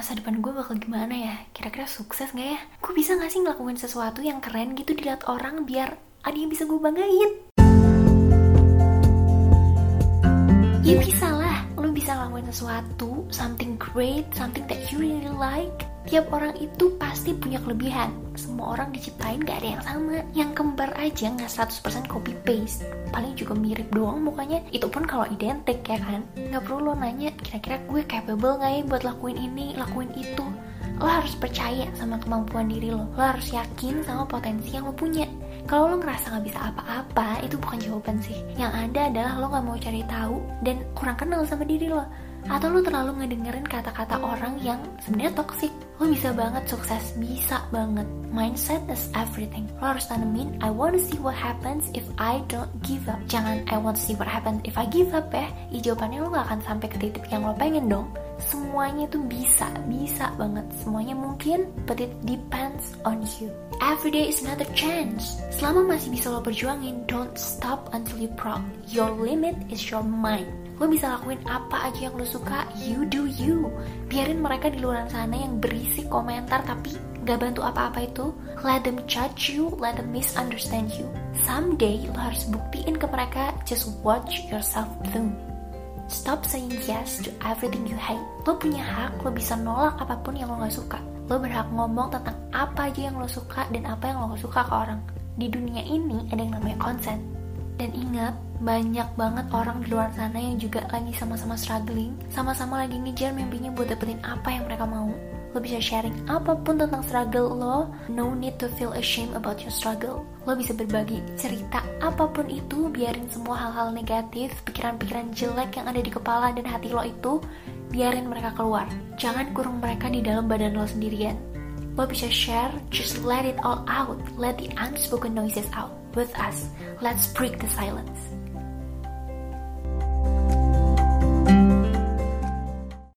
masa depan gue bakal gimana ya? Kira-kira sukses gak ya? Gue bisa gak sih ngelakuin sesuatu yang keren gitu dilihat orang biar ada yang bisa gue banggain? Ngelakuin sesuatu, something great, something that you really like. Tiap orang itu pasti punya kelebihan. Semua orang diciptain gak ada yang sama. Yang kembar aja nggak 100% copy paste. Paling juga mirip doang mukanya. Itu pun kalau identik ya kan. Nggak perlu lo nanya kira-kira gue capable gak ya buat lakuin ini, lakuin itu. Lo harus percaya sama kemampuan diri lo. Lo harus yakin sama potensi yang lo punya. Kalau lo ngerasa nggak bisa apa-apa, itu bukan jawaban sih. Yang ada adalah lo nggak mau cari tahu dan kurang kenal sama diri lo. Atau lo terlalu ngedengerin kata-kata orang yang sebenarnya toxic. Lo bisa banget sukses, bisa banget. Mindset is everything. Lo harus tanemin, I want to see what happens if I don't give up. Jangan I want to see what happens if I give up ya. Ya jawabannya lo gak akan sampai ke titik yang lo pengen dong semuanya tuh bisa, bisa banget. Semuanya mungkin, but it depends on you. Every day is another chance. Selama masih bisa lo perjuangin, don't stop until you proud. Your limit is your mind. Lo bisa lakuin apa aja yang lo suka, you do you. Biarin mereka di luar sana yang berisik komentar tapi gak bantu apa-apa itu. Let them judge you, let them misunderstand you. Someday lo harus buktiin ke mereka, just watch yourself bloom. Stop saying yes to everything you hate. Lo punya hak, lo bisa nolak apa pun yang lo gak suka. Lo berhak ngomong tentang apa aja yang lo suka dan apa yang lo gak suka ke orang. Di dunia ini ada yang namanya consent. Dan ingat, banyak banget orang di luar sana yang juga lagi sama-sama struggling, sama-sama lagi ngejar mimpinya buat dapetin apa yang mereka mau. Lo bisa sharing apa pun tentang struggle lo, no need to feel ashamed about your struggle. Lo bisa berbagi cerita apa pun itu, biarin semua hal-hal negatif, pikiran-pikiran jelek yang ada di kepala dan hati lo itu, biarin mereka keluar. Jangan kurung mereka di dalam badan lo sendirian. Lo bisa share, just let it all out. Let the unspoken noises out with us. Let's break the silence.